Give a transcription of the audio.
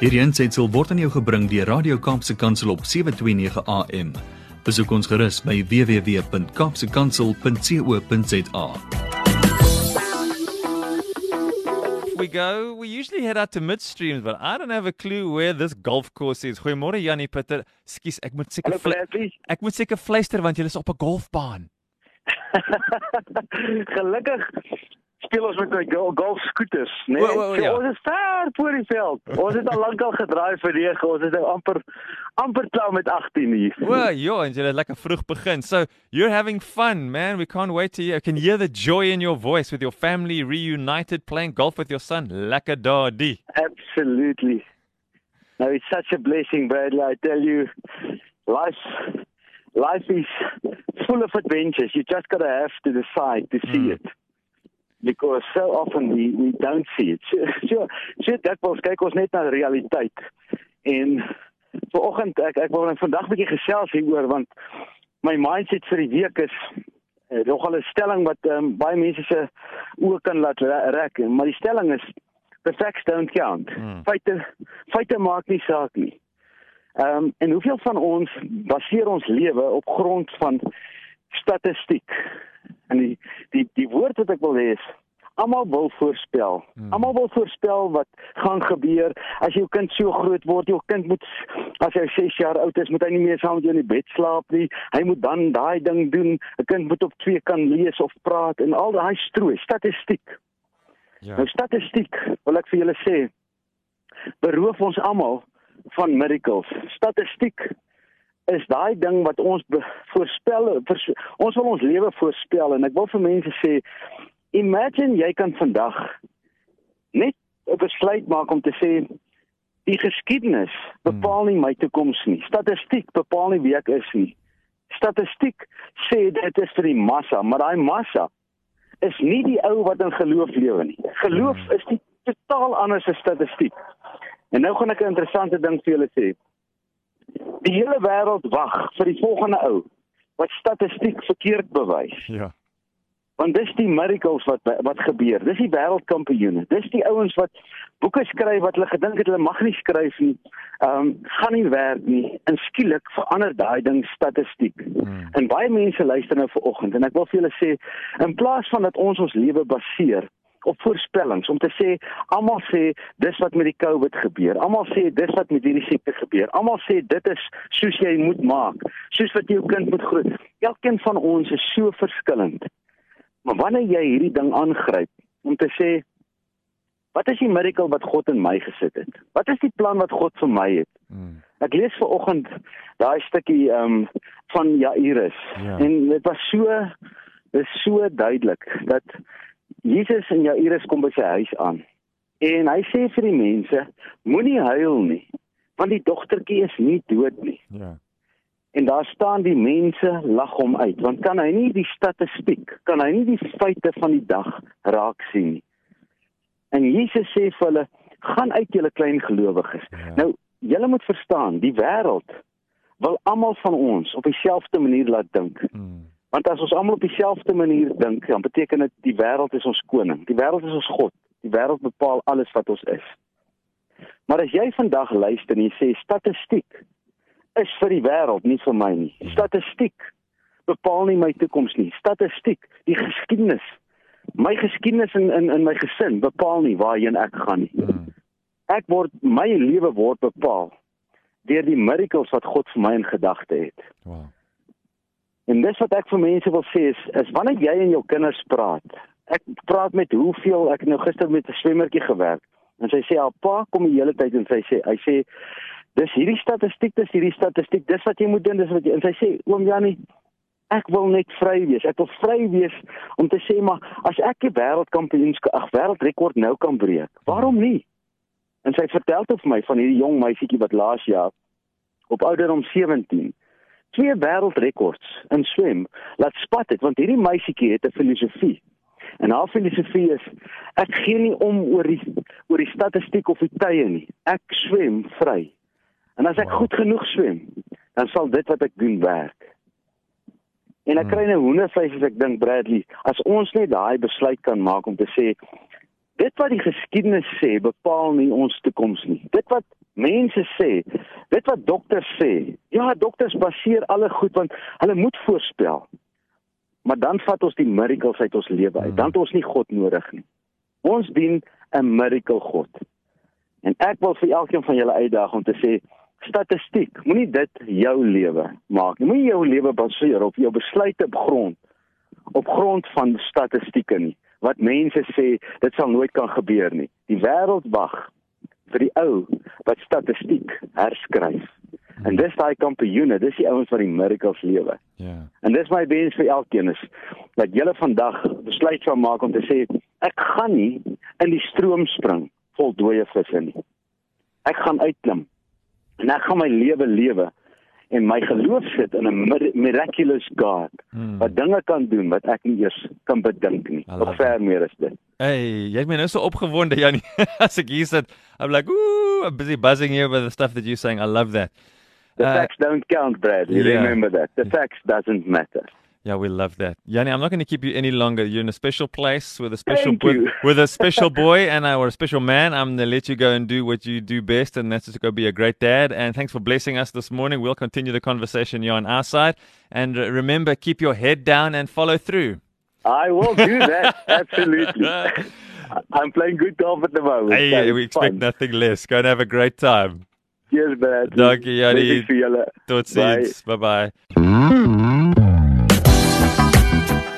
Hierdie aanseit word aan jou gebring deur Radio Kaapse Kansel op 7:29 AM. Besoek ons gerus by www.kapsekansel.co.za. we go. We usually head out to midstreams, but I don't have a clue where this golf course is. Goeiemôre Janie Pieter. Skus, ek moet seker ek moet seker fluister want jy is op 'n golfbaan. Gelukkig speel ons met 'n golf scooters, né? Nee? So, ja. Ons is ver voor die veld. Ons het al lankal gedraai vir reg. Ons is nou amper amper klaar met 18 hier. O, ja, en jy het lekker vroeg begin. So, you're having fun, man. We can't wait to hear. I can hear the joy in your voice with your family reunited playing golf with your son. Lekker daardie. Absolutely. Now it's such a blessing, Bradley. I tell you, life life is full of adventures. You just got to have to decide to see mm. it because so often we we don't see it. So so dit was kyk ons net na realiteit. En vanoggend ek ek wil net vandag 'n bietjie gesels hieroor want my mindset vir die week is uh, nogal 'n stelling wat um, baie mense se oë kan laat rek, maar die stelling is the facts don't count. Hmm. Feite feite maak nie saak nie. Ehm um, en hoeveel van ons baseer ons lewe op grond van statistiek? En die die die woord wat ek wil hê is almal wil voorspel. Hmm. Almal wil voorspel wat gaan gebeur as jou kind so groot word. Jou kind moet as hy 6 jaar oud is, moet hy nie meer saam met jou in die bed slaap nie. Hy moet dan daai ding doen. 'n Kind moet op twee kan lees of praat en al daai strooi statistiek. Ja. Nou statistiek, wil ek vir julle sê, beroof ons almal van miracles. Statistiek is daai ding wat ons voorspel ons wil ons lewe voorspel en ek wil vir mense sê imagine jy kan vandag net 'n besluit maak om te sê die geskiedenis bepaal nie my toekoms nie. Statistiek bepaal nie wie ek is nie. Statistiek sê dit is vir die massa maar daai massa is nie die ou wat in geloof lewe nie. Geloof is die totaal anders as statistiek. En nou gaan ek 'n interessante ding vir julle sê. Die hele wêreld wag vir die volgende ou wat statistiek verkeerd bewys. Ja. Want dis die miracles wat wat gebeur. Dis die wêreldkampioene. Dis die ouens wat boeke skryf wat hulle gedink het hulle mag nie skryf nie. Ehm um, gaan nie werk nie. En skielik verander daai ding statistiek. Hmm. En baie mense luister nou vanoggend en ek wil vir julle sê in plaas van dat ons ons lewe baseer op voorspellings om te sê almal sê dis wat met die COVID gebeur. Almal sê dis wat met hierdie siekte gebeur. Almal sê dit is soos jy moet maak, soos wat jou kind moet groei. Elkeen van ons is so verskillend. Maar wanneer jy hierdie ding aangryp om te sê wat is die miracle wat God in my gesit het? Wat is die plan wat God vir my het? Hmm. Ek lees ver oggend daai stukkie ehm um, van Jairus ja. en dit was so dis so duidelik dat Jesus en Jairus kom by sy huis aan. En hy sê vir die mense, moenie huil nie, want die dogtertjie is nie dood nie. Ja. En daar staan die mense lag hom uit, want kan hy nie die statistiek, kan hy nie die feite van die dag raak sien nie. En Jesus sê vir hulle, gaan uit julle klein gelowiges. Ja. Nou, julle moet verstaan, die wêreld wil almal van ons op dieselfde manier laat dink. Hmm. Want as ons almal op dieselfde manier dink, dan beteken dit die wêreld is ons koning. Die wêreld is ons God. Die wêreld bepaal alles wat ons is. Maar as jy vandag luister en jy sê statistiek is vir die wêreld, nie vir my nie. Statistiek bepaal nie my toekoms nie. Statistiek, die geskiedenis, my geskiedenis in in in my gesin bepaal nie waarheen ek gaan nie. Hmm. Ek word my lewe word bepaal deur die miracles wat God vir my in gedagte het. Wow. En dis wat ek vir mense wil sê is, is wanneer jy en jou kinders praat. Ek praat met hoeveel ek nou gister met 'n swemmertjie gewerk en sy sê haar pa kom die hele tyd en sy sê hy sê dis hierdie statistiek, dis hierdie statistiek, dis wat jy moet doen, dis wat jy en sy sê oom Jannie Ek wil net vry wees. Ek wil vry wees om te sê maar as ek die wêreldkampioenskap, ag wêreldrekord nou kan breek, waarom nie? En sy vertel tot vir my van hierdie jong meisietjie wat laas jaar op ouderdom 17 twee wêreldrekords in swem laat spat het want hierdie meisietjie het 'n filosofie. En haar filosofie is ek gee nie om oor die oor die statistiek of die tye nie. Ek swem vry. En as ek wow. goed genoeg swem, dan sal dit wat ek doen werk. En ek hmm. kry 'n hoendervleis as ek dink Bradley, as ons net daai besluit kan maak om te sê Dit wat die geskiedenis sê, bepaal nie ons toekoms nie. Dit wat mense sê, dit wat dokters sê. Ja, dokters baseer alle goed want hulle moet voorspel. Maar dan vat ons die miracles uit ons lewe uit. Dan het ons nie God nodig nie. Ons dien 'n miracle God. En ek wil vir elkeen van julle uitdaag om te sê statistiek, moenie dit jou lewe maak nie. Moenie jou lewe baseer op jou besluite op grond op grond van statistieke nie. Wat mense sê, dit sal nooit kan gebeur nie. Die wêreld wag vir die ou wat statistiek herskryf. En dis daai kampioene, dis die ouens wat die miracles lewe. Ja. Yeah. En dis my wens vir elkeen is dat julle vandag besluit sal maak om te sê ek gaan nie in die stroom spring vol dooie visse nie. Ek gaan uitklim. En ek gaan my lewe lewe en my geloof sit in 'n miraculous God hmm. wat dinge kan doen wat ek nie eers kan bedink nie. Of ver meer is dit. Hey, jy het my nou so opgewonde Janie. As ek hier sit, I'm like, ooh, I'm busy buzzing here with the stuff that you're saying. I love that. The uh, facts don't count, Brad. You yeah. remember that. The facts doesn't matter. Yeah, we love that. Yanni, I'm not going to keep you any longer. You're in a special place with a special with, with, a special boy and our a special man. I'm going to let you go and do what you do best, and that's to go be a great dad. And thanks for blessing us this morning. We'll continue the conversation here on our side. And remember, keep your head down and follow through. I will do that. Absolutely. I'm playing good golf at the moment. Hey, so we expect fun. nothing less. Go and have a great time. Cheers, man. Dankie, Yanni. Totsiens. Bye-bye. Mm.